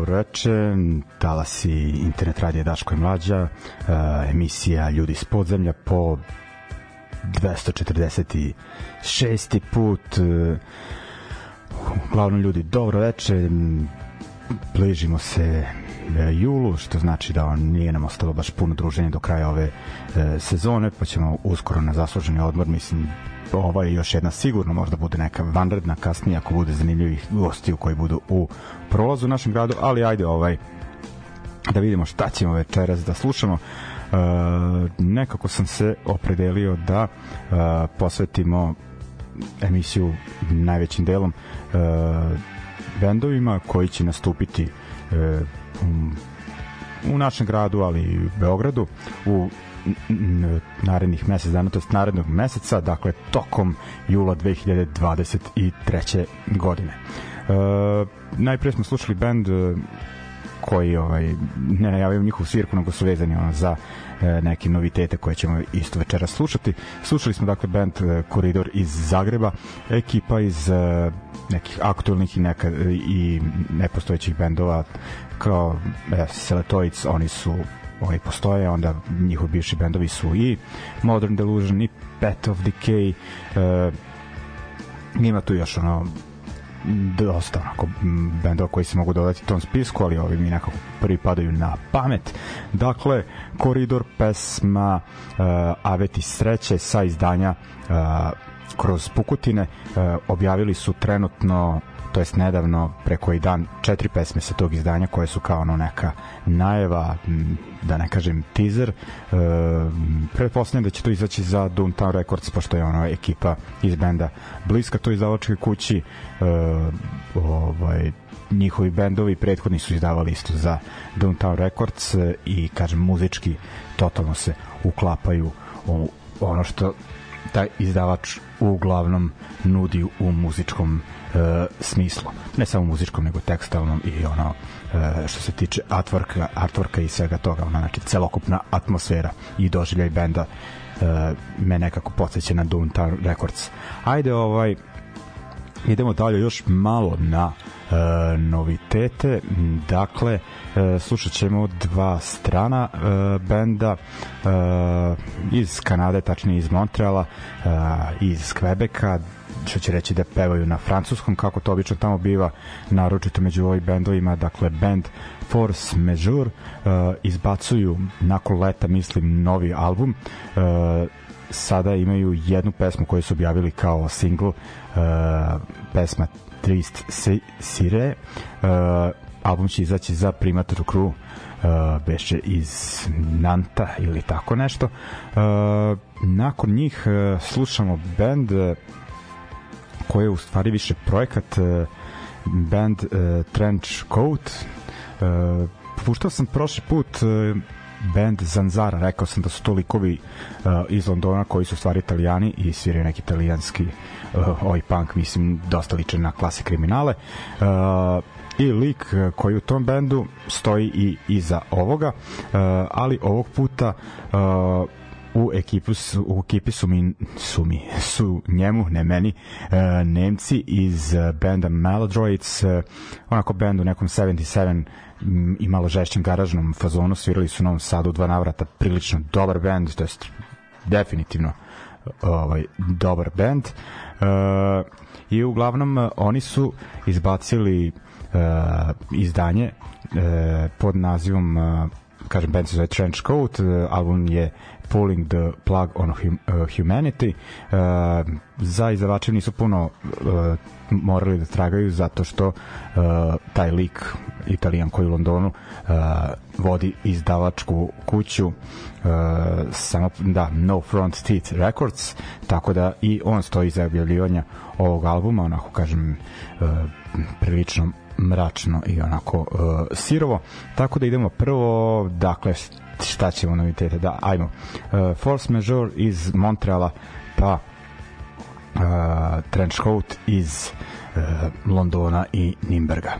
Dobro veče, talasi internet radija Daško i Mlađa, uh, emisija Ljudi iz podzemlja po 246. put. Uh, uglavnom ljudi, dobro veče, bližimo se julu, što znači da nije nam ostalo baš puno druženja do kraja ove e, sezone, pa ćemo uskoro na zasluženi odmor, mislim ova je još jedna sigurno možda bude neka vanredna kasnije ako bude zanimljivih gostiju koji budu u prolazu u našem gradu, ali ajde ovaj da vidimo šta ćemo večeras da slušamo. E, nekako sam se opredelio da e, posvetimo emisiju najvećim delom e, bendovima koji će nastupiti e, u našem gradu, ali i u Beogradu u narednih mesec dana, to je narednog meseca, dakle tokom jula 2023. godine. E, najprije smo slušali band e, koji ovaj, ne najavaju njihovu svirku, nego su vezani ono, za e, neke novitete koje ćemo isto večera slušati. Slušali smo dakle band e, Koridor iz Zagreba, ekipa iz e, nekih aktualnih i, neka, i nepostojećih bendova kao e, Seletoids, oni su oni postoje, onda njihovi bivši bendovi su i Modern Delusion i Pet of Decay e, ima tu još ono dosta onako bendova koji se mogu dodati tom spisku, ali ovi mi nekako prvi padaju na pamet. Dakle, Koridor pesma uh, Aveti sreće sa izdanja uh, kroz Pukutine uh, objavili su trenutno to jest nedavno preko i dan četiri pesme sa tog izdanja koje su kao ono neka najeva da ne kažem teaser. E, pretpostavljam da će to izaći za Downtown Records pošto je ono ekipa iz benda bliska toj izdavačkoj kući. E, ovaj njihovi bendovi prethodni su izdavali isto za Downtown Records e, i kažem muzički totalno se uklapaju u ono što taj izdavač uglavnom nudi u muzičkom e, smislu. Ne samo muzičkom, nego tekstalnom i ono e, što se tiče artworka, artworka i svega toga, ono, znači celokupna atmosfera i doživljaj benda e, me nekako podsjeća na Downtown Records. Ajde, ovaj, idemo dalje još malo na e, novitete. Dakle, e, slušat ćemo dva strana e, benda e, iz Kanade, tačnije iz Montreala, e, iz Quebeca, što će reći da pevaju na francuskom, kako to obično tamo biva, naročito među ovim bendovima, dakle band Force Majeure uh, izbacuju nakon leta, mislim, novi album. Uh, sada imaju jednu pesmu koju su objavili kao single, uh, pesma Trist Sire. Uh, album će izaći za Primator Crew uh, beše iz Nanta ili tako nešto. Uh, nakon njih uh, slušamo band uh, koji je u stvari više projekat uh, band uh, Trench Coat. Uh, puštao sam prošli put band Zanzara, rekao sam da su to likovi iz Londona koji su stvari italijani i sviraju neki italijanski uh, oj punk, mislim, dosta liče na klase kriminale. I lik koji u tom bendu stoji i iza ovoga, ali ovog puta u ekipu su, u ekipi su mi su mi su njemu ne meni uh, Nemci iz uh, benda Maladroids uh, onako bend u nekom 77 i malo žešćem garažnom fazonu svirali su u Novom Sadu dva navrata prilično dobar bend to jest definitivno ovaj dobar bend. Uh, i uglavnom uh, oni su izbacili uh, izdanje uh, pod nazivom uh, kažem band se zove Trench Coat uh, album je Pulling the Plug on hum, uh, Humanity. Uh, za izdavače nisu puno uh, morali da tragaju zato što uh, taj lik italijan koji u Londonu uh, vodi izdavačku kuću uh, samo da No Front Teeth Records tako da i on stoji za objavljivanje ovog albuma onako kažem uh, prilično mračno i onako uh, sirovo tako da idemo prvo dakle šta ćemo novitete? Da ajmo. Uh, Force Majeure iz Montreala pa uh, Trench Coat iz uh, Londona i Nimberga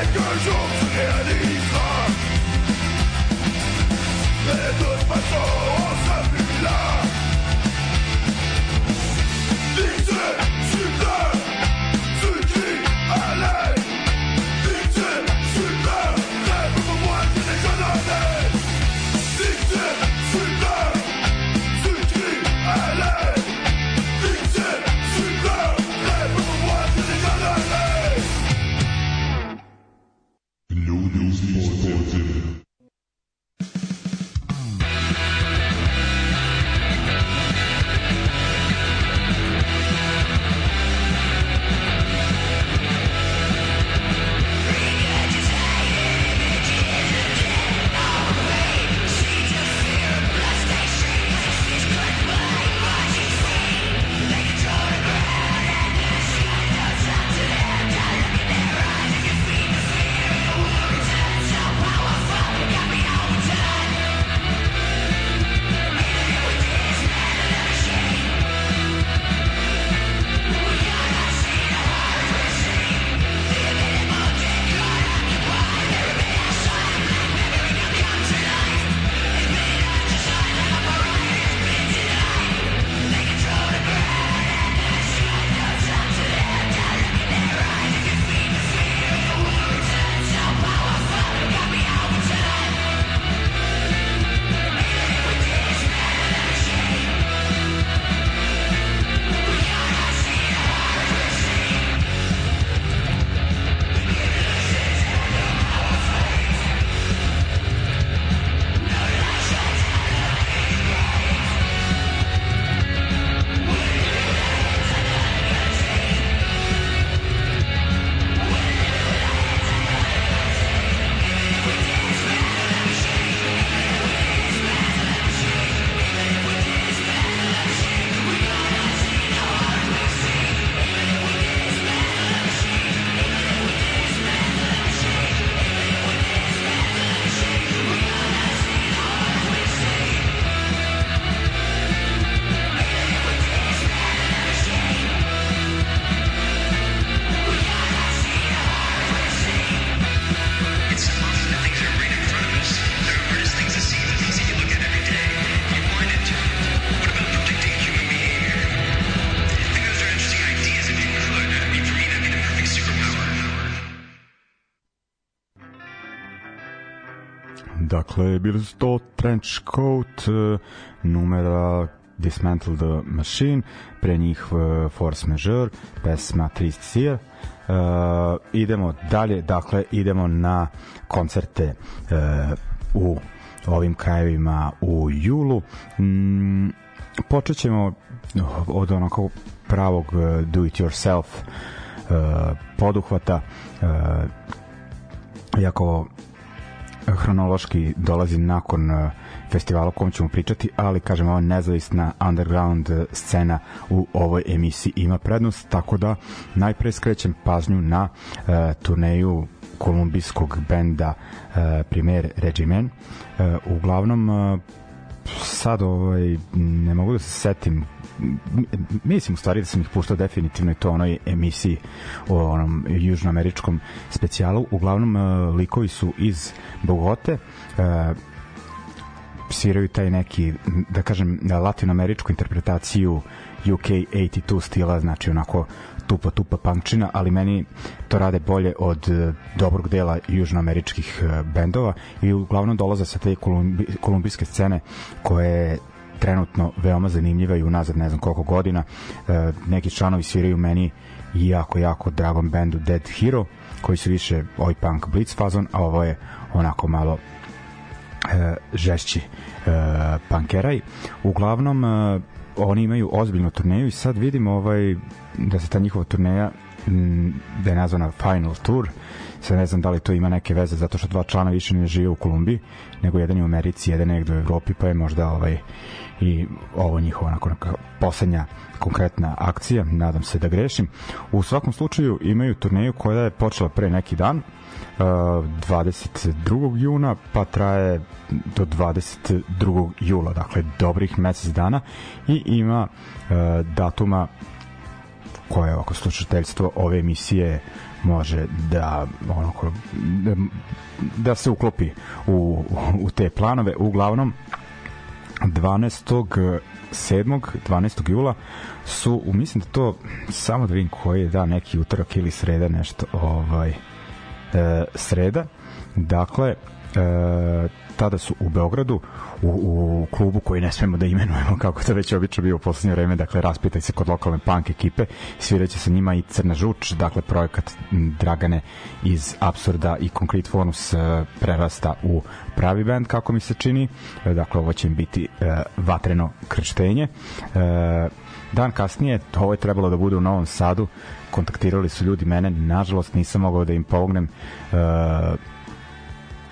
mais qu'un jour tu réaliseras. Mais de toute façon, bili su to Trench Coat, e, numera Dismantle the Machine, pre njih e, Force Majeure, pesma Trist Seer. Uh, idemo dalje, dakle, idemo na koncerte uh, u ovim krajevima u julu. Mm, počet ćemo od onako pravog do it yourself uh, poduhvata uh, jako hronološki dolazi nakon uh, festivala o kom ćemo pričati, ali kažem ova nezavisna underground uh, scena u ovoj emisiji ima prednost, tako da najpre skrećem pažnju na uh, turneju kolumbijskog benda uh, Primer Regimen. Uh, uglavnom sad ovaj, ne mogu da se setim mislim u stvari da sam ih puštao definitivno i to onoj emisiji o onom južnoameričkom specijalu. Uglavnom uh, likovi su iz Bogote uh, sviraju taj neki da kažem latinoameričku interpretaciju UK 82 stila znači onako tupa tupa punkčina, ali meni to rade bolje od uh, dobrog dela južnoameričkih bendova i uglavnom dolaze sa te kolumbi, kolumbijske scene koje trenutno veoma zanimljiva i unazad ne znam koliko godina. E, neki članovi sviraju meni jako, jako dragom bendu Dead Hero, koji su više ovaj punk blitz fazon, a ovo je onako malo e, žešći e, pankeraj. Uglavnom, e, oni imaju ozbiljnu turneju i sad vidimo ovaj, da se ta njihova turneja da je nazvana Final Tour sad ne znam da li to ima neke veze zato što dva člana više ne žive u Kolumbiji nego jedan je u Americi, jedan je negde u Evropi pa je možda ovaj i ovo njihova onako neka poslednja konkretna akcija, nadam se da grešim. U svakom slučaju imaju turneju koja je počela pre neki dan, 22. juna pa traje do 22. jula dakle dobrih mesec dana i ima datuma koje ovako slušateljstvo ove emisije može da onako da, da se uklopi u, u te planove uglavnom 12. 7. 12. jula su, mislim da to samo da vidim koji je da neki utorak ili sreda nešto ovaj e, sreda dakle e, tada su u Beogradu u, u klubu koji ne smemo da imenujemo kako to već obično bio u poslednje vreme dakle raspitaj se kod lokalne punk ekipe sviraće sa njima i Crna žuč dakle projekat Dragane iz Absurda i Concrete Fonus e, prerasta u pravi band kako mi se čini. Dakle ovo će im biti e, vatreno krštenje. E, dan kasnije ovo je trebalo da bude u Novom Sadu kontaktirali su ljudi mene nažalost nisam mogao da im pomognem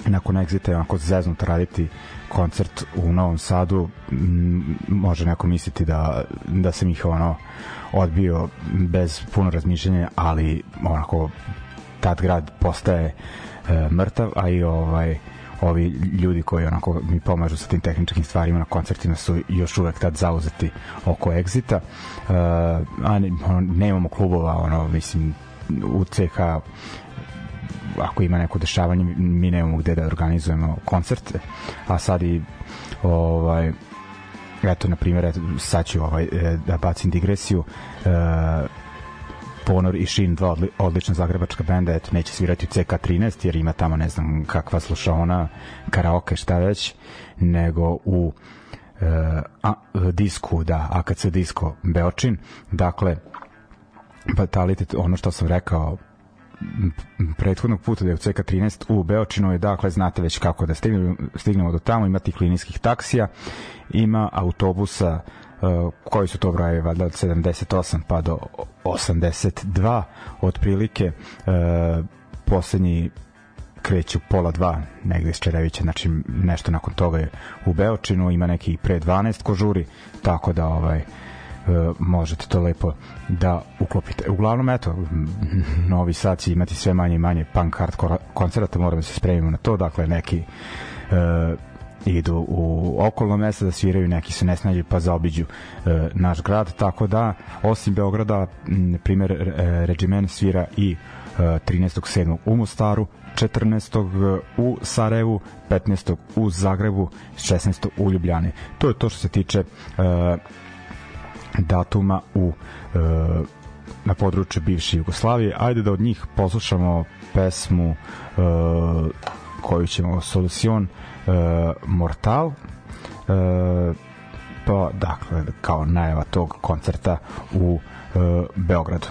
e, nakon Exita je onako zeznut raditi koncert u Novom Sadu može neko misliti da, da sam ih ono odbio bez puno razmišljanja ali onako tad grad postaje e, mrtav a i ovaj ovi ljudi koji onako mi pomažu sa tim tehničkim stvarima na koncertima su još uvek tad zauzeti oko Exita e, a ne, ono, nemamo klubova ono mislim u CH ako ima neko dešavanje mi nemamo gde da organizujemo koncerte a sad i ovaj eto na primjer sad ću ovaj, e, da bacim digresiju e, Ponor i Shin, dva odli, odlična zagrebačka benda, eto, neće svirati u CK13, jer ima tamo, ne znam, kakva slušaona, karaoke, šta već, nego u e, a, disku, da, AKC disko Beočin, dakle, Batalitet, ono što sam rekao, prethodnog puta da je u CK13 u Beočinu je dakle znate već kako da stignemo, stignemo do tamo ima tih linijskih taksija ima autobusa uh, koji su to brojevi valjda od 78 pa do 82 otprilike uh, poslednji kreću pola dva negde iz Čerevića, znači nešto nakon toga je u Beočinu, ima neki pre 12 kožuri, tako da ovaj možete to lepo da uklopite. Uglavnom, eto, Novi Sad će imati sve manje i manje punk hardcore koncerta, moramo da se spremimo na to, dakle, neki uh, idu u okolno mesta da sviraju, neki se ne snađu pa zaobiđu e, naš grad, tako da osim Beograda, na primer e, Regimen svira i e, 13.7. u Mostaru, 14. u Sarajevu, 15. u Zagrebu, 16. u Ljubljani. To je to što se tiče e, datuma u e, na području bivše Jugoslavije. Ajde da od njih poslušamo pesmu e, koju ćemo Solucion e, Mortal e, pa dakle kao najava tog koncerta u e, Beogradu.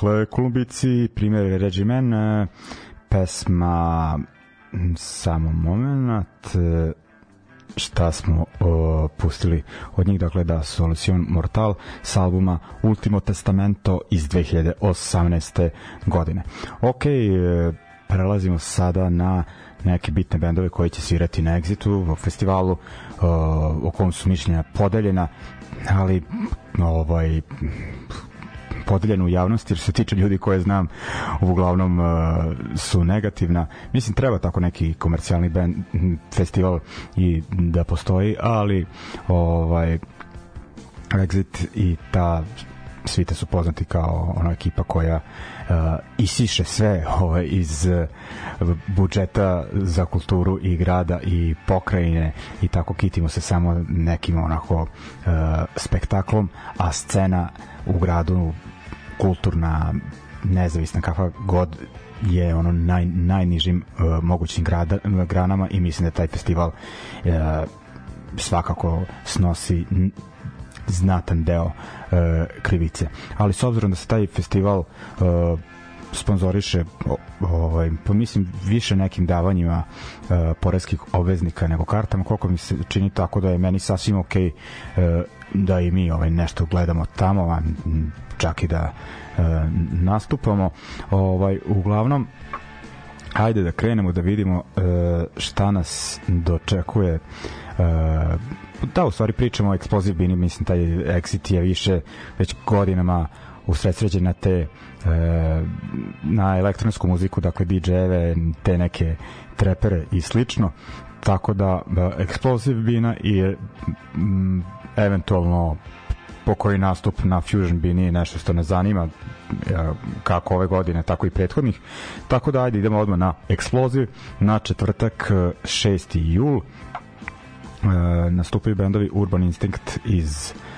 Dakle, Kolumbici, primjer Regimen, e, pesma samo moment e, šta smo o, pustili od njih, dakle da Solution Mortal s albuma Ultimo Testamento iz 2018. godine. Ok, prelazimo sada na neke bitne bendove koji će svirati na Exitu u festivalu o, o kom su mišljenja podeljena ali ovaj podeljena u javnosti jer se tiče ljudi koje znam uglavnom uh, su negativna. Mislim treba tako neki komercijalni band festival i da postoji ali ovaj Exit i ta svite su poznati kao ona ekipa koja uh, isiše sve ovaj, iz uh, budžeta za kulturu i grada i pokrajine i tako kitimo se samo nekim onako uh, spektaklom, a scena u gradu kulturna nezavisna kakva god je ono naj, najnižim uh, mogućim grada, granama i mislim da taj festival uh, svakako snosi znatan deo uh, krivice. Ali s obzirom da se taj festival uh, sponzoriše ovaj pa mislim više nekim davanjima uh, poreskih obveznika nego kartama. Koliko mi se čini tako da je meni sasvim okej okay, uh, da i mi ovaj nešto gledamo tamo a čak i da uh, nastupamo. Ovaj uglavnom ajde da krenemo da vidimo uh, šta nas dočekuje. Uh, da u stvari pričamo o Explosive Bini mislim taj Exit je više već godinama usredsređen te e, na elektronsku muziku dakle DJ-eve te neke trepere i slično tako da, da Explosive Bina i m, eventualno po koji nastup na Fusion Bini nešto što ne zanima kako ove godine, tako i prethodnih. Tako da ajde idemo odmah na Explosive na četvrtak 6. jul e, nastupaju bendovi Urban Instinct iz e,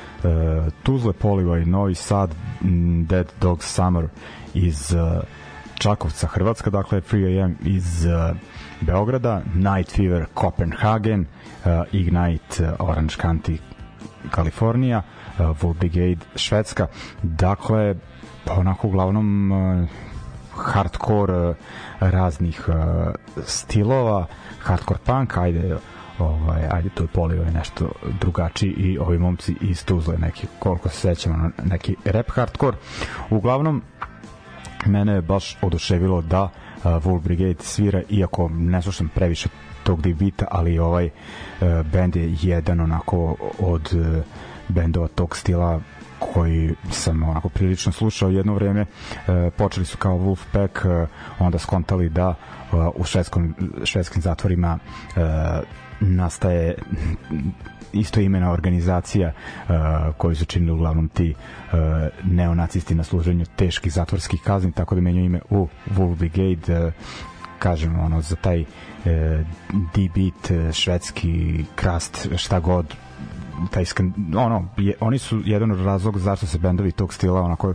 Tuzle, Polivaj, Novi Sad, Dead Dog Summer iz e, Čakovca, Hrvatska, dakle Free AM iz e, Beograda, Night Fever, Copenhagen, e, Ignite, Orange County, Kalifornija, Wolf Brigade, Švedska. Dakle, onako uglavnom hardcore raznih stilova, hardcore punk, ajde ovaj, ajde to je poli ovaj nešto drugačiji i ovi momci iz Tuzle neki, koliko se sećamo neki rap hardcore. Uglavnom mene je baš oduševilo da uh, Wolf Brigade svira iako ne slušam previše tog debita ali ovaj uh, band je jedan onako od uh, bendova tog stila koji sam onako prilično slušao jedno vreme. E, počeli su kao Wolfpack e, onda skontali da e, u švedskom, švedskim zatvorima e, nastaje isto imena organizacija uh, koju su činili uglavnom ti uh, neonacisti na služenju teških zatvorskih kazni, tako da menju ime u Wolf Brigade uh, kažem ono za taj uh, D-beat, švedski krast, šta god taj skan, ono je, oni su jedan od razloga zašto se bendovi tog stila onako e,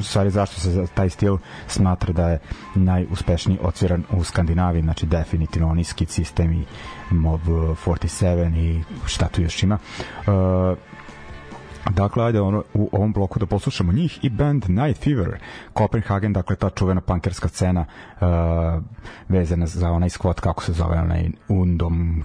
stvari zašto se taj stil smatra da je najuspešniji odsviran u Skandinaviji. Znači definitivno oni skid sistem i Mob 47 i šta tu još ima. E, Dakle, ajde ono, u ovom bloku da poslušamo njih i band Night Fever, Copenhagen, dakle ta čuvena punkerska scena uh, vezana za onaj squat, kako se zove, onaj Undom,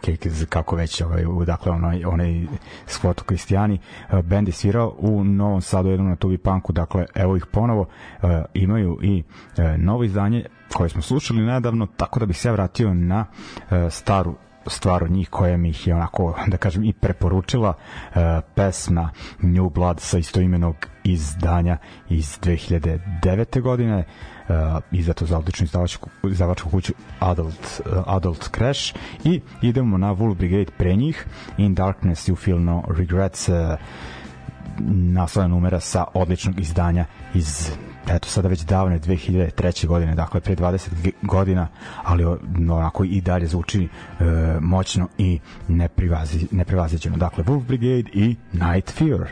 kako već, ovaj, dakle onaj, onaj squat u Kristijani. Uh, band je svirao u Novom Sadu, jednom na tubi punku, dakle, evo ih ponovo, uh, imaju i uh, novo izdanje koje smo slušali nedavno, tako da bih se vratio na uh, staru stvar od njih koja mi ih je onako, da kažem, i preporučila uh, pesma New Blood sa istoimenog izdanja iz 2009. godine uh, izdato za odličnu izdavačku, izdavačku kuću Adult, uh, Adult Crash i idemo na Wolf Brigade pre njih In Darkness You Feel No Regrets uh, naslovna numera sa odličnog izdanja iz eto sada već davne 2003. godine, dakle pre 20 godina, ali onako i dalje zvuči e, moćno i neprivazi, neprivaziđeno. Dakle, Wolf Brigade i Night Fear.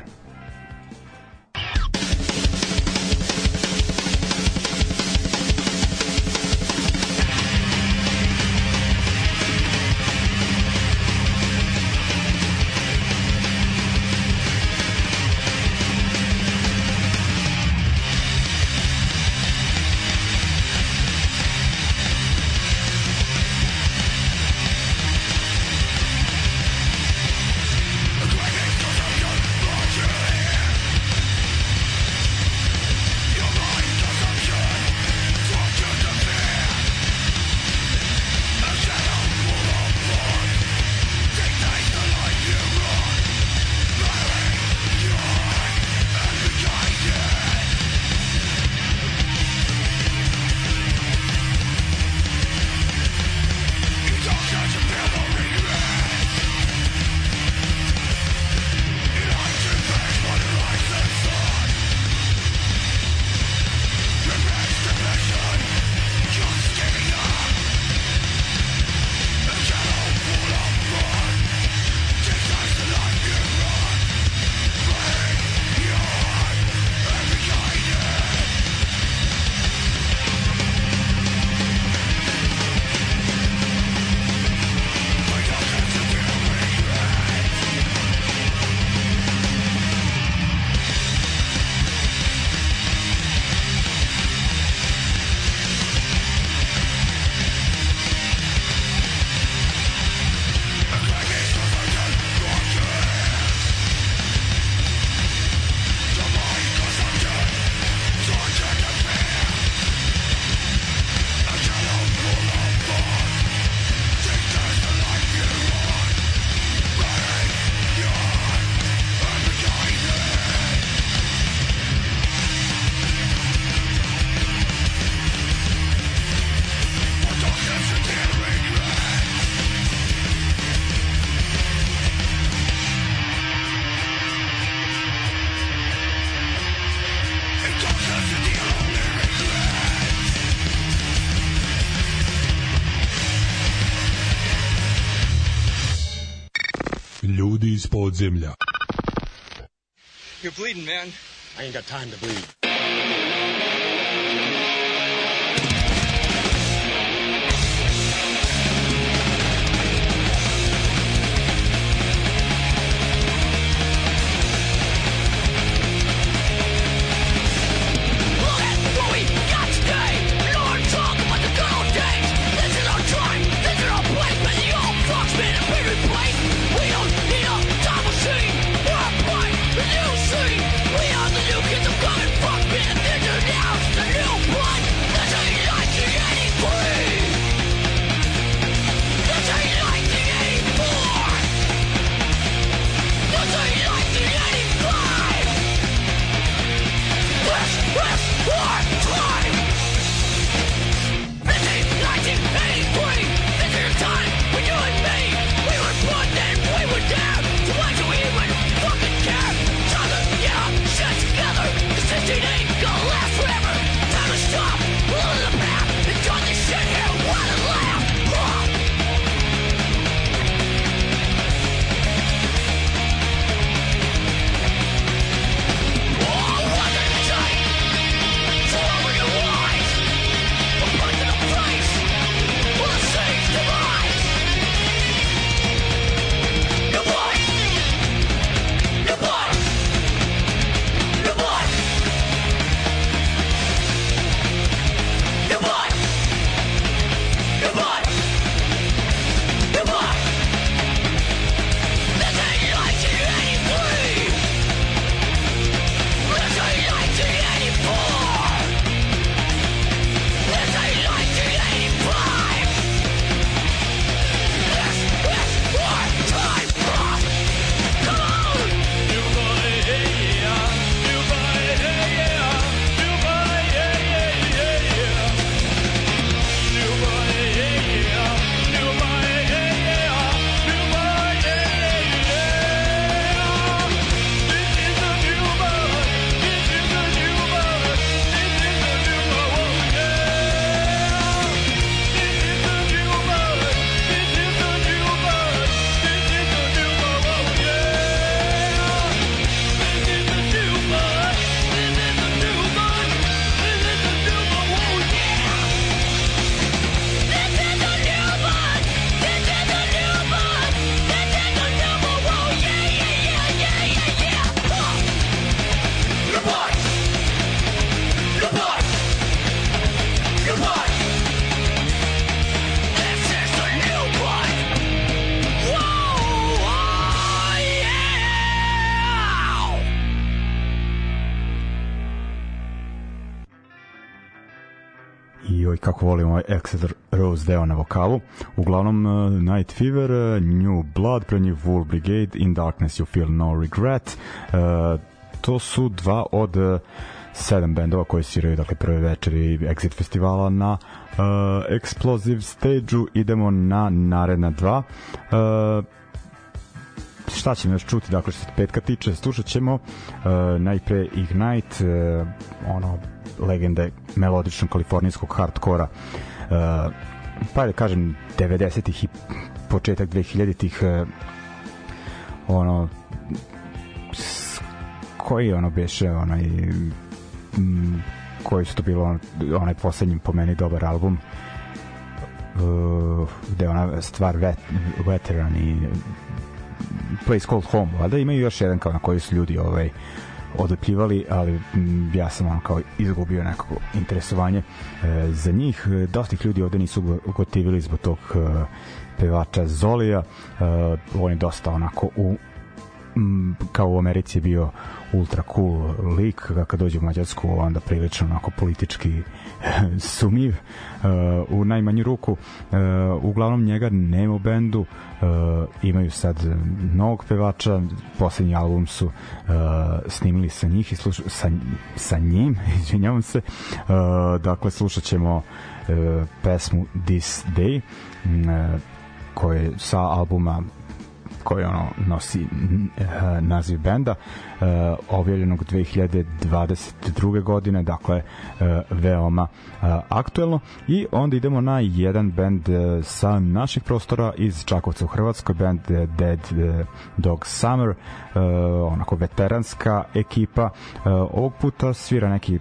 Podzemlja. You're bleeding, man. I ain't got time to bleed. Exeter Rose deo na vokalu. Uglavnom uh, Night Fever, uh, New Blood, pre njih Wool Brigade, In Darkness You Feel No Regret. Uh, to su dva od sedam bendova koji sviraju dakle prve večeri Exit festivala na uh, Explosive stage-u. Idemo na naredna dva. Uh, šta ćemo još čuti, dakle što se petka tiče, slušat ćemo uh, najpre Ignite, uh, ono legende melodičnog kalifornijskog hardkora uh, pa da kažem 90-ih i početak 2000-ih uh, ono koji ono beše onaj m, koji su to bilo onaj poslednji po meni dobar album uh, gde ona stvar vet, veteran i Place Called Home, valjda imaju još jedan kao na koji su ljudi ovaj, odlepljivali, ali m, ja sam ono kao izgubio nekako interesovanje e, za njih. Dosta ljudi ovde nisu ugotivili zbog tog e, pevača Zolija. E, on je dosta onako u kao u Americi bio ultra cool lik, kad dođe u Mađarsku onda prilično onako politički sumnjiv uh, u najmanju ruku. Uh, uglavnom njega nema u bendu uh, imaju sad novog pevača poslednji album su uh, snimili sa njih i sluša, sa, sa njim izvinjavam se. Uh, dakle slušat ćemo uh, pesmu This Day uh, koje sa albuma koji ono nosi uh, naziv benda uh, objavljenog 2022. godine dakle uh, veoma aktuelno i onda idemo na jedan bend sa naših prostora iz Čakovca u Hrvatskoj band uh, Dead Dog Summer onako veteranska ekipa ovog puta svira neki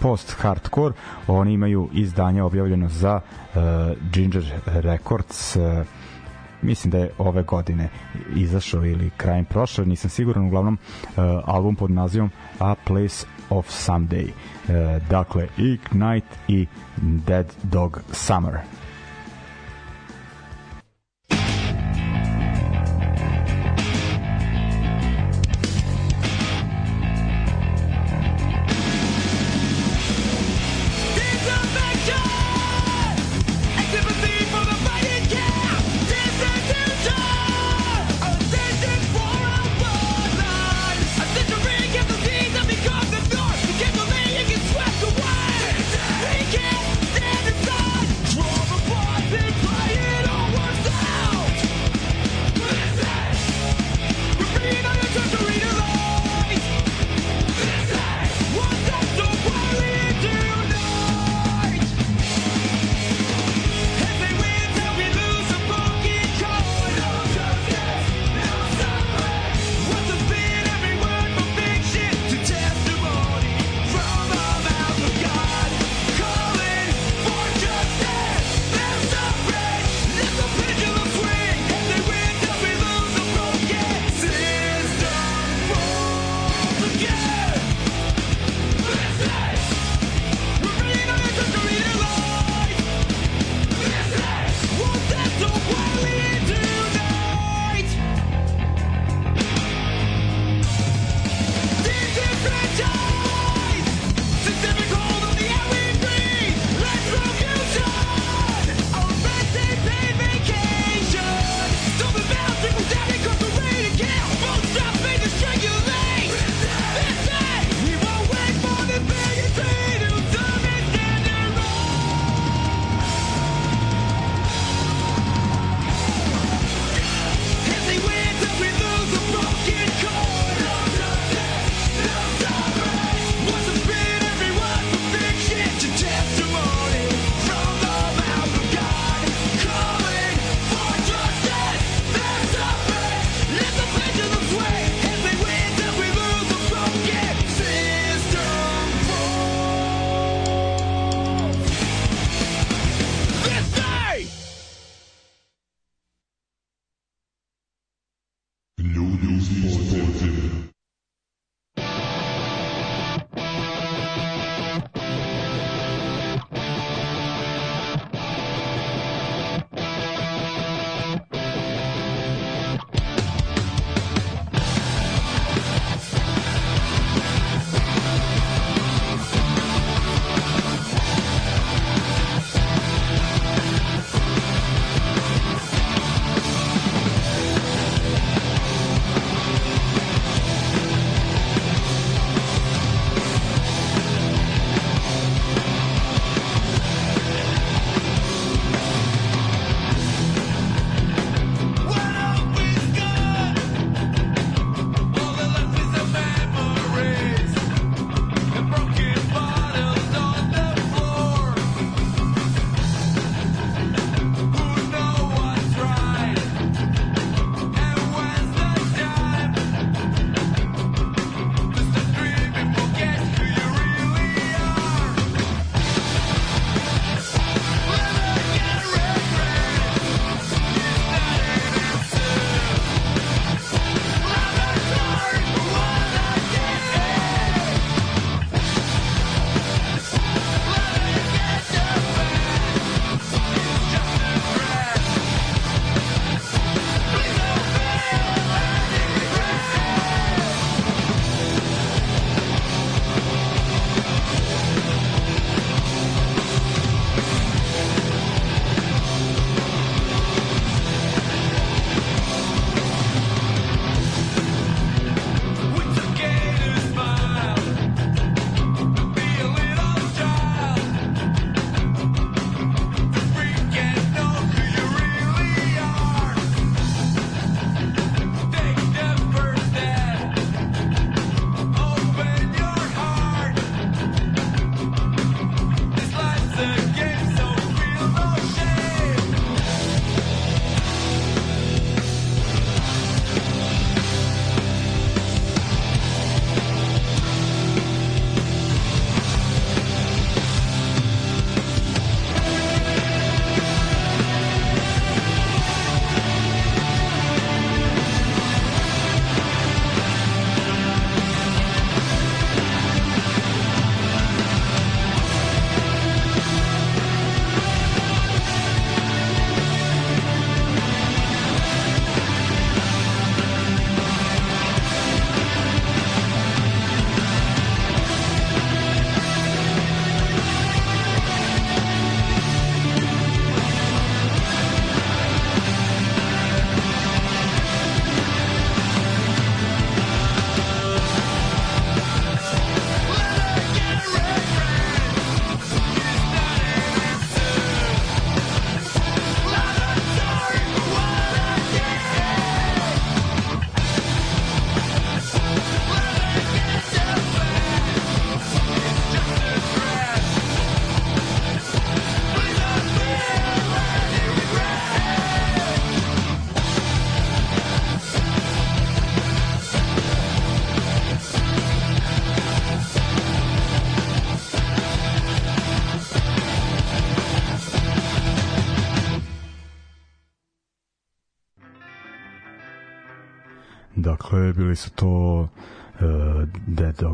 post hardcore oni imaju izdanje objavljeno za Ginger Records mislim da je ove godine izašao ili krajem prošle, nisam siguran, uglavnom uh, album pod nazivom A Place of Someday. Uh, dakle, Ignite i Dead Dog Summer.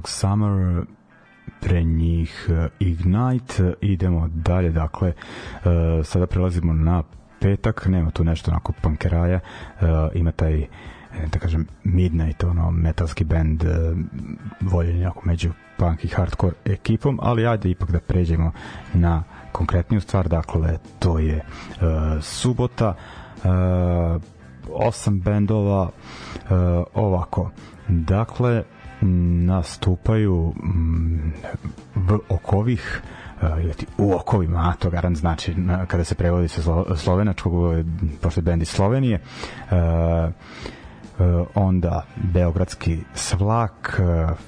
Dog Summer, pre njih uh, Ignite, idemo dalje, dakle, uh, sada prelazimo na petak, nema tu nešto onako punkeraja, uh, ima taj da kažem Midnight ono metalski band voljen jako među punk i hardcore ekipom, ali ajde ipak da pređemo na konkretniju stvar, dakle to je subota osam bendova ovako dakle nastupaju mm, v okovih uh, ili ti u okovima, a to garant znači na, kada se prevodi sa slo, slovenačkog, pošto je bend iz Slovenije uh, onda Beogradski svlak,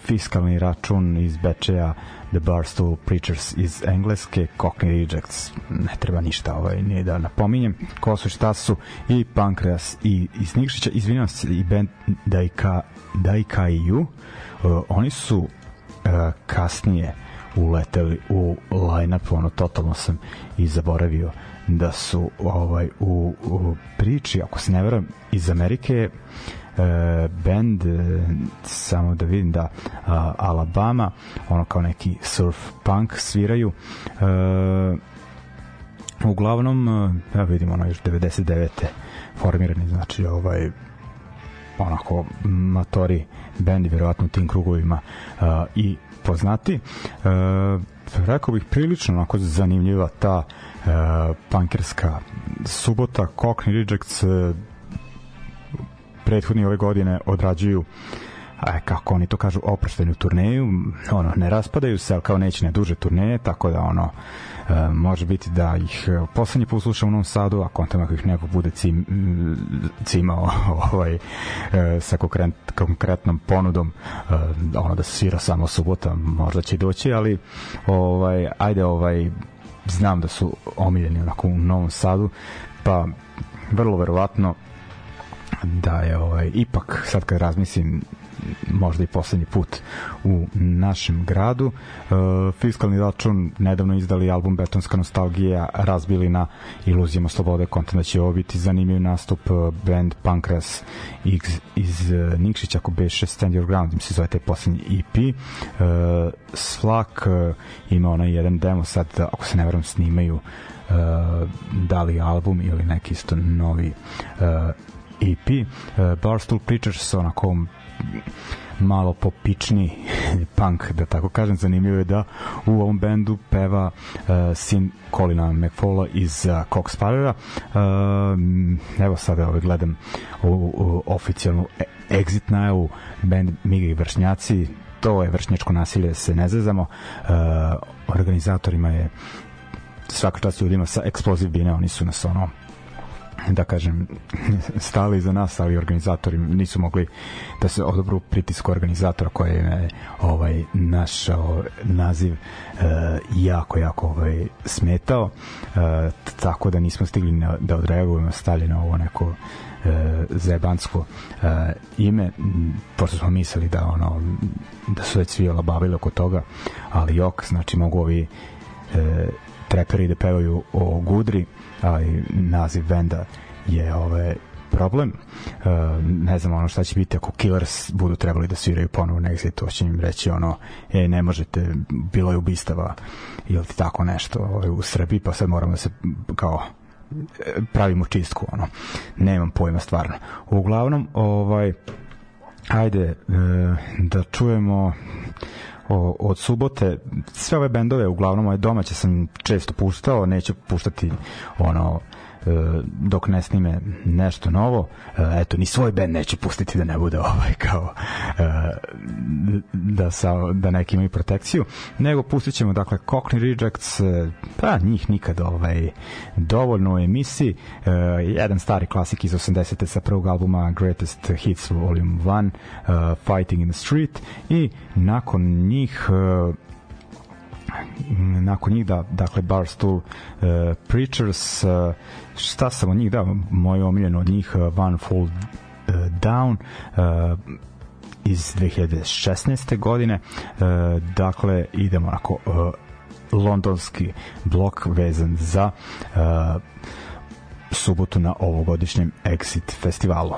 fiskalni račun iz Bečeja, The Barstool Preachers iz Engleske, Cockney Rejects, ne treba ništa ovaj, nije da napominjem, ko su šta su, i Pankreas i iz Nikšića, izvinjam se, i band Daika, Daika i U, uh, oni su uh, kasnije uleteli u line-up, ono, totalno sam i zaboravio da su ovaj u, u priči, ako se ne veram, iz Amerike e, band e, samo da vidim da a, Alabama ono kao neki surf punk sviraju e, uglavnom e, ja vidim ono još 99. formirani znači ovaj onako matori bendi verovatno u tim krugovima uh, i poznati. Uh, rekao bih prilično onako zanimljiva ta uh, punkerska subota. Cockney Rejects uh, prethodni ove godine odrađuju a kako oni to kažu oproštenu turneju ono ne raspadaju se ali kao neće ne duže turneje tako da ono e, može biti da ih e, poslednji put slušam u Novom Sadu a kontam ako ih neko bude cim, cimao ovaj, e, sa konkret, konkretnom ponudom e, ono da se svira samo subota možda će doći ali ovaj, ajde ovaj znam da su omiljeni onako u Novom Sadu pa vrlo verovatno da je ovaj ipak sad kad razmislim možda i poslednji put u našem gradu. E, fiskalni račun nedavno izdali album Betonska nostalgija, razbili na iluzijama slobode, kontent da će ovo biti zanimljiv nastup e, band Pankras iz, iz e, Nikšića, ako beše Stand Your Ground, im se zove taj poslednji EP. E, Slak e, ima onaj jedan demo sad, ako se ne veram, snimaju e, da li album ili neki isto novi e, EP. Uh, Barstool Preachers onako malo popični punk, da tako kažem, zanimljivo je da u ovom bendu peva uh, sin Colina McFalla iz uh, Cox Sparera. Uh, evo sada ovaj gledam u, u oficijalnu e, exit najavu band Miga i Vršnjaci, to je vršnjačko nasilje, da se ne zezamo. Uh, organizatorima je svaka čast ljudima sa Explosive Bine, oni su nas ono da kažem stali za nas, ali organizatori nisu mogli da se odobru pritisku organizatora koji je ovaj naš naziv e, jako jako ovaj smetao. E, tako da nismo stigli na, da odreagujemo stavljeno ovo neko e, zebansko e, ime. Pošto smo mislili da ono da su već svi olabavili oko toga ali jok, znači mogu ovi e, treperi da pevaju o Gudri ali naziv benda je ove problem. Uh, ne znam ono šta će biti ako Killers budu trebali da sviraju ponovo na Exit, to će im reći ono, e, ne možete, bilo je ubistava ili ti tako nešto ovaj, u Srbiji, pa sad moramo da se kao pravimo čistku, ono. Nemam pojma stvarno. Uglavnom, ovaj, ajde e, da čujemo o, od subote sve ove bendove uglavnom ove domaće sam često puštao neću puštati ono dok ne snime nešto novo e, eto ni svoj bend neće pustiti da ne bude ovaj kao e, da sa da neki imaju protekciju nego pustit ćemo dakle Cockney Rejects pa njih nikad ovaj dovoljno u emisiji jedan stari klasik iz 80. sa prvog albuma Greatest Hits Volume 1 Fighting in the Street i nakon njih nakon njih da dakle Barstool uh, Preachers uh, šta sam od njih da moj omiljen od njih uh, One Fall uh, Down uh, iz 2016. godine uh, dakle idemo onako uh, londonski blok vezan za uh, subotu na ovogodišnjem Exit festivalu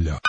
yeah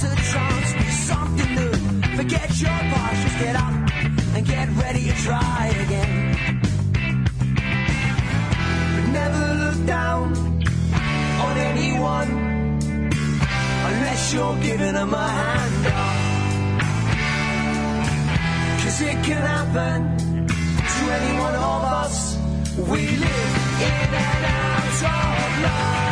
to be something new. Forget your past, just get up and get ready to try again. But never look down on anyone unless you're giving them a it can happen to any one of us. We live in and out of love.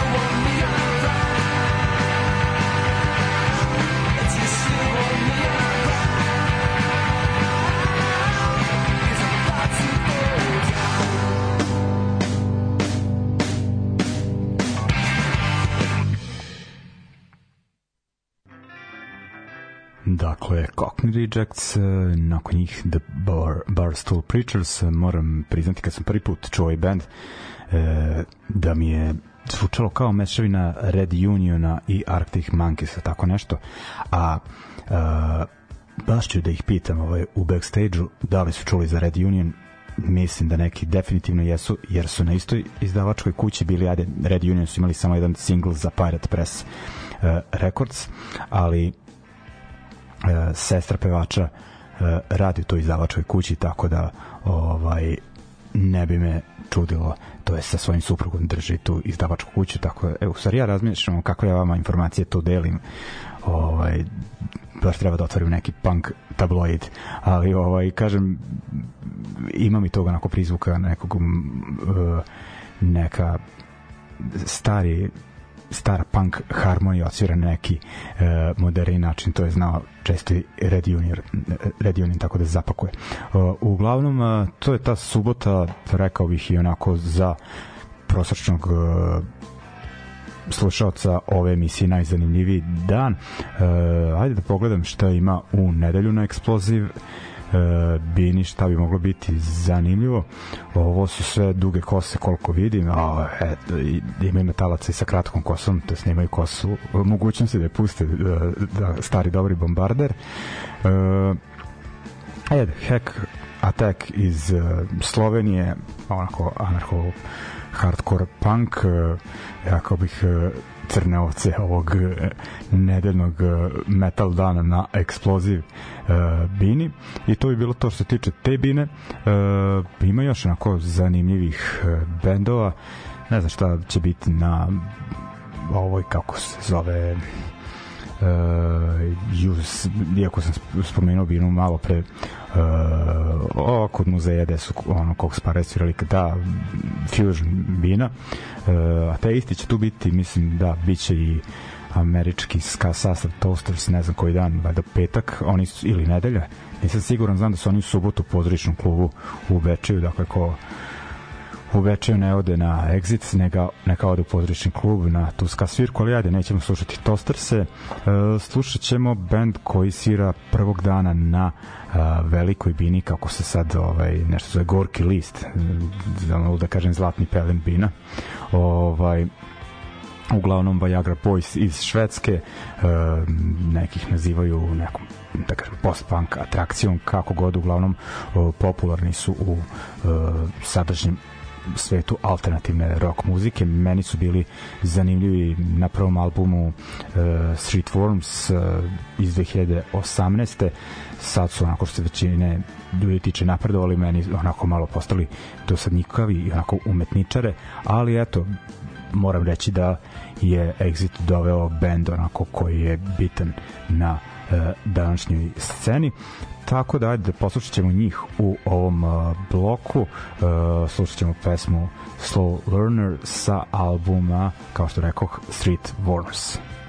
podzemlja. Rejects, e, nakon njih The Bar, Barstool Preachers, moram priznati kad sam prvi put čuo ovaj band, e, da mi je zvučalo kao mešavina Red Uniona i Arctic Monkeys, tako nešto. A e, baš ću da ih pitam ovaj, u backstage-u da li su čuli za Red Union, mislim da neki definitivno jesu, jer su na istoj izdavačkoj kući bili, ajde, Red Union su imali samo jedan single za Pirate Press uh, Records, ali e, sestra pevača e, radi u toj izdavačkoj kući tako da ovaj ne bi me čudilo. To je sa svojim suprugom drži tu izdavačku kuću tako da, evo, stvari ja razmišljam kako ja vama informacije to delim. Ovaj, baš treba da otvorim neki punk tabloid, ali ovaj, kažem, ima mi toga onako prizvuka nekog uh, neka stari stara punk harmonija odsvira na neki uh, moderni način, to je znao često Red Union, Red Union tako da zapakuje. Uh, uglavnom, uh, to je ta subota, rekao bih i onako za prosečnog uh, slušalca ove emisije najzanimljiviji dan. Uh, ajde da pogledam šta ima u nedelju na Exploziv. Uh, Bini šta bi moglo biti zanimljivo? Ovo su sve duge kose koliko vidim a, eto, ima i metalaca i sa kratkom kosom to snimaju kosu mogućnosti da je puste da, da stari dobri bombarder. Uh, ajde Hack Attack iz Slovenije onako anarcho hardcore punk ja kao bih crne ovce ovog nedeljnog metal dana na eksploziv uh, bini. I to bi bilo to što se tiče te bine. Uh, ima još onako zanimljivih uh, bendova. Ne znam šta će biti na ovoj kako se zove uh, iako sam spomenuo binu malo pre uh, o, kod muzeja gde su ono kog spare svirali da fusion bina uh, a te isti će tu biti mislim da biće i američki ska sastav Toasters ne znam koji dan valjda petak oni su, ili nedelja nisam siguran znam da su oni u subotu u pozorišnom klubu u Bečeju dakle ko u večer ne ode na Exit, neka, neka ode u pozorišni klub na Tuska svirku, ali ajde, nećemo slušati Tosterse. E, slušat ćemo band koji svira prvog dana na e, velikoj bini, kako se sad ovaj, nešto zove Gorki list, da, da kažem zlatni pelen bina. Ovaj, uglavnom Viagra Boys iz Švedske e, nekih nazivaju nekom da kažem post-punk atrakcijom kako god uglavnom e, popularni su u e, sadašnjem svetu alternativne rock muzike. Meni su bili zanimljivi na prvom albumu uh, Street Worms uh, iz 2018. Sad su onako što se većine ljudi tiče napredovali, meni onako malo postali dosadnikavi i onako umetničare, ali eto, moram reći da je Exit doveo band onako koji je bitan na uh, današnjoj sceni tako da ajde poslušat ćemo njih u ovom uh, bloku. Uh, slušat ćemo pesmu Slow Learner sa albuma kao što rekoh Street Worms Dakle,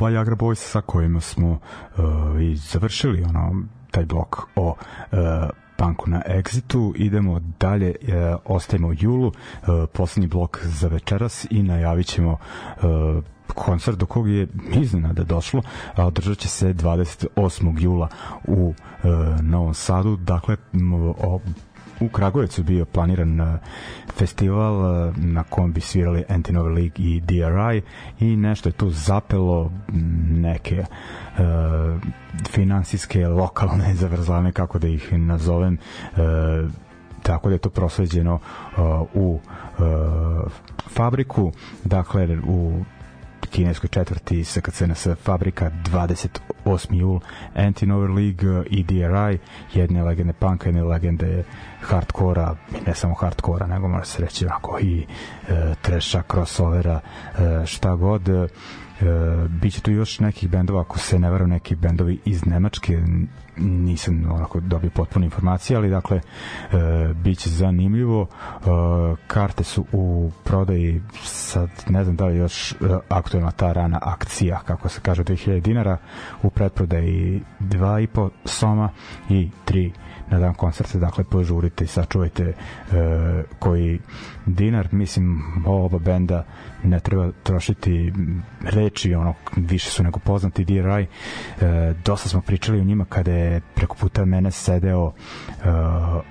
Viagra Boys sa kojima smo uh, i završili ono, taj blok o uh, punku na Exitu. Idemo dalje, uh, ostajemo u julu, uh, poslednji blok za večeras i najavit ćemo uh, koncert do kog je iznenada došlo, a održat će se 28. jula u e, Novom Sadu, dakle o, u Kragujevcu bio planiran uh, festival uh, na kom bi svirali Anti-Nova League i DRI i nešto je tu zapelo neke uh, finansijske lokalne zavrzlane kako da ih nazovem uh, tako da je to prosleđeno uh, u uh, fabriku dakle u kineskoj četvrti SKCNS fabrika 28. jul Anti-Nover League i DRI jedne legende punka, jedne legende hardkora, ne samo hardkora nego može se reći onako i e, treša, crossovera e, šta god. e, biće tu još nekih bendova ako se ne varam neki bendovi iz Nemačke nisam onako dobio potpune informacije, ali dakle e, biće zanimljivo. E, karte su u prodaji sad ne znam da li još e, aktualna ta rana akcija, kako se kaže 2000 dinara, u pretprodaji 2,5 soma i 3 na dan koncerta, dakle požurite i sačuvajte e, koji dinar, mislim oba benda ne treba trošiti reči, ono više su nego poznati. DRI, e, dosta smo pričali o njima kada je preko puta mene sedeo uh,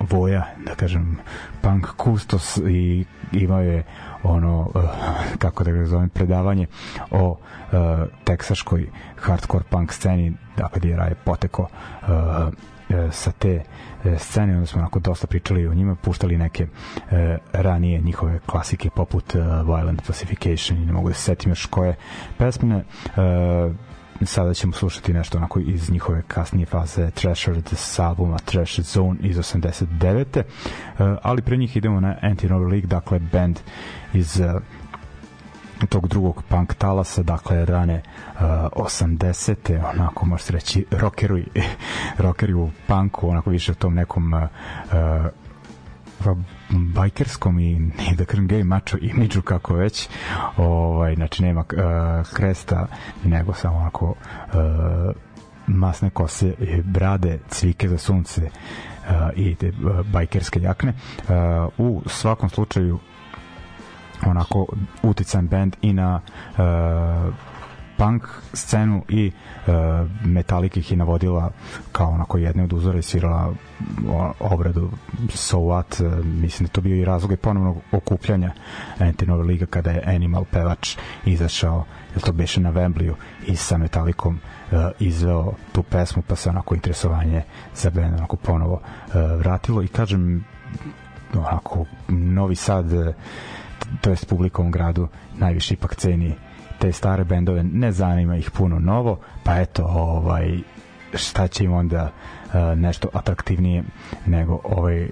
Voja, da kažem punk kustos i imao je ono uh, kako da ga zovem predavanje o uh, teksaškoj hardcore punk sceni dakle gdje je poteko uh, sa te scene, onda smo onako dosta pričali o njima, puštali neke e, ranije njihove klasike poput uh, Violent Pacification i ne mogu da se setim još koje pesmine e, sada ćemo slušati nešto onako iz njihove kasnije faze Treasured s albuma Trash Zone iz 89. Uh, ali pre njih idemo na Anti-Novel League, dakle band iz uh, tog drugog punk talasa, dakle rane uh, 80. onako može se reći rockeri, rockeri u punku, onako više u tom nekom uh, uh, bajkerskom i ne da kažem gay macho imidžu kako već ovaj, znači nema uh, kresta nego samo onako uh, masne kose brade, cvike za sunce uh, i te uh, bajkerske jakne uh, u svakom slučaju onako utican band i na uh, punk scenu i uh, Metallica ih je navodila kao onako jedne od uzora i svirala obradu So What, uh, mislim da to bio i razlog i ponovnog okupljanja Antinove Liga kada je Animal pevač izašao, ili to beše na Wembley i sa Metallicom uh, izveo tu pesmu pa se onako interesovanje za band onako ponovo uh, vratilo. I kažem onako Novi Sad uh, to jest publikom gradu najviše ipak ceni te stare bendove, ne zanima ih puno novo, pa eto, ovaj, šta će im onda uh, nešto atraktivnije nego ovaj uh,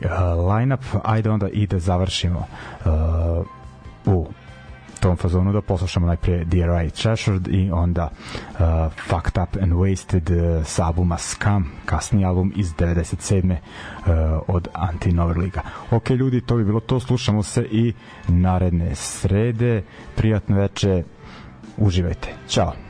line-up. Ajde onda i da završimo uh, u tom fazonu da poslušamo najprije DRI Treasured i onda uh, Fucked Up and Wasted uh, s albuma Scum, kasni album iz 97. Uh, od Anti-Nover Liga. Ok ljudi, to bi bilo to, slušamo se i naredne srede, prijatno veče, uživajte. Ćao.